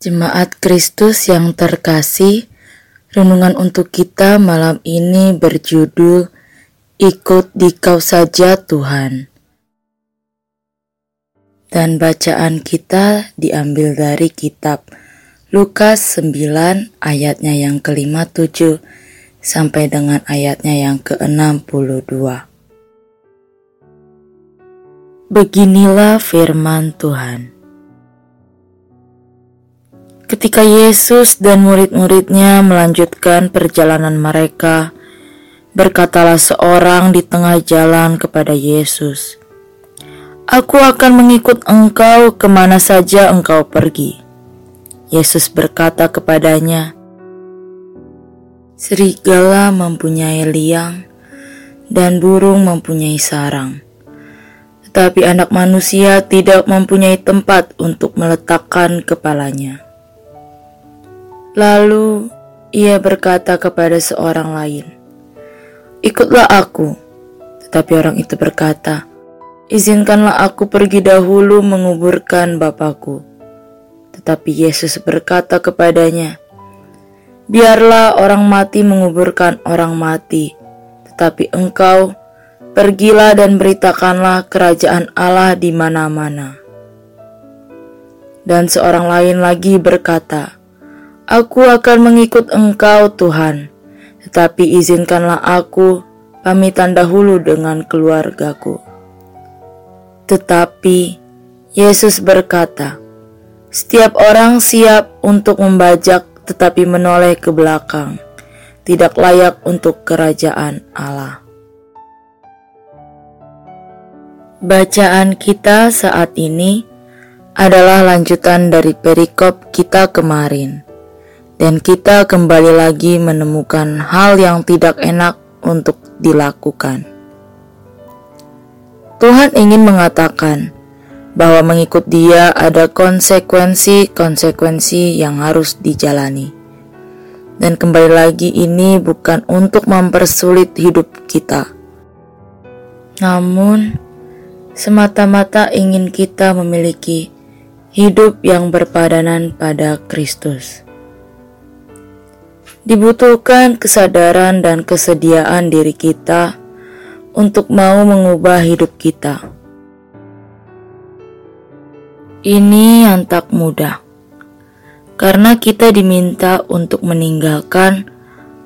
Jemaat Kristus yang terkasih, renungan untuk kita malam ini berjudul Ikut Dikau Saja Tuhan. Dan bacaan kita diambil dari kitab Lukas 9 ayatnya yang kelima tujuh sampai dengan ayatnya yang ke-62. Beginilah firman Tuhan. Ketika Yesus dan murid-muridnya melanjutkan perjalanan mereka, berkatalah seorang di tengah jalan kepada Yesus, Aku akan mengikut engkau ke mana saja engkau pergi. Yesus berkata kepadanya, Serigala mempunyai liang dan burung mempunyai sarang. Tetapi anak manusia tidak mempunyai tempat untuk meletakkan kepalanya. Lalu ia berkata kepada seorang lain, "Ikutlah aku." Tetapi orang itu berkata, "Izinkanlah aku pergi dahulu menguburkan bapakku." Tetapi Yesus berkata kepadanya, "Biarlah orang mati menguburkan orang mati, tetapi engkau pergilah dan beritakanlah kerajaan Allah di mana-mana." Dan seorang lain lagi berkata, Aku akan mengikut engkau Tuhan, tetapi izinkanlah aku pamitan dahulu dengan keluargaku. Tetapi Yesus berkata, setiap orang siap untuk membajak tetapi menoleh ke belakang, tidak layak untuk kerajaan Allah. Bacaan kita saat ini adalah lanjutan dari perikop kita kemarin dan kita kembali lagi menemukan hal yang tidak enak untuk dilakukan. Tuhan ingin mengatakan bahwa mengikut Dia ada konsekuensi-konsekuensi yang harus dijalani. Dan kembali lagi ini bukan untuk mempersulit hidup kita. Namun semata-mata ingin kita memiliki hidup yang berpadanan pada Kristus. Dibutuhkan kesadaran dan kesediaan diri kita untuk mau mengubah hidup kita. Ini yang tak mudah, karena kita diminta untuk meninggalkan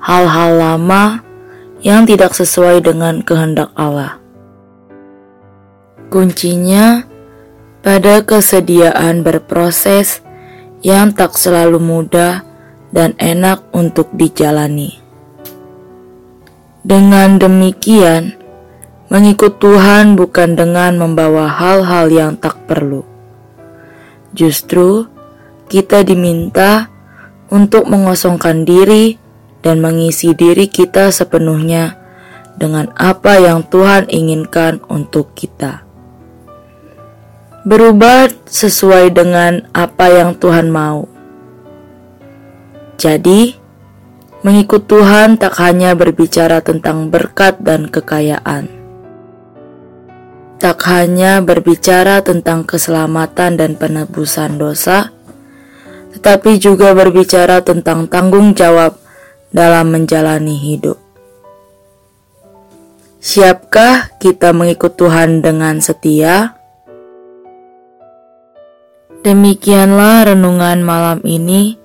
hal-hal lama yang tidak sesuai dengan kehendak Allah. Kuncinya pada kesediaan berproses yang tak selalu mudah dan enak untuk dijalani. Dengan demikian, mengikut Tuhan bukan dengan membawa hal-hal yang tak perlu. Justru, kita diminta untuk mengosongkan diri dan mengisi diri kita sepenuhnya dengan apa yang Tuhan inginkan untuk kita. Berubah sesuai dengan apa yang Tuhan mau jadi, mengikut Tuhan tak hanya berbicara tentang berkat dan kekayaan, tak hanya berbicara tentang keselamatan dan penebusan dosa, tetapi juga berbicara tentang tanggung jawab dalam menjalani hidup. Siapkah kita mengikut Tuhan dengan setia? Demikianlah renungan malam ini.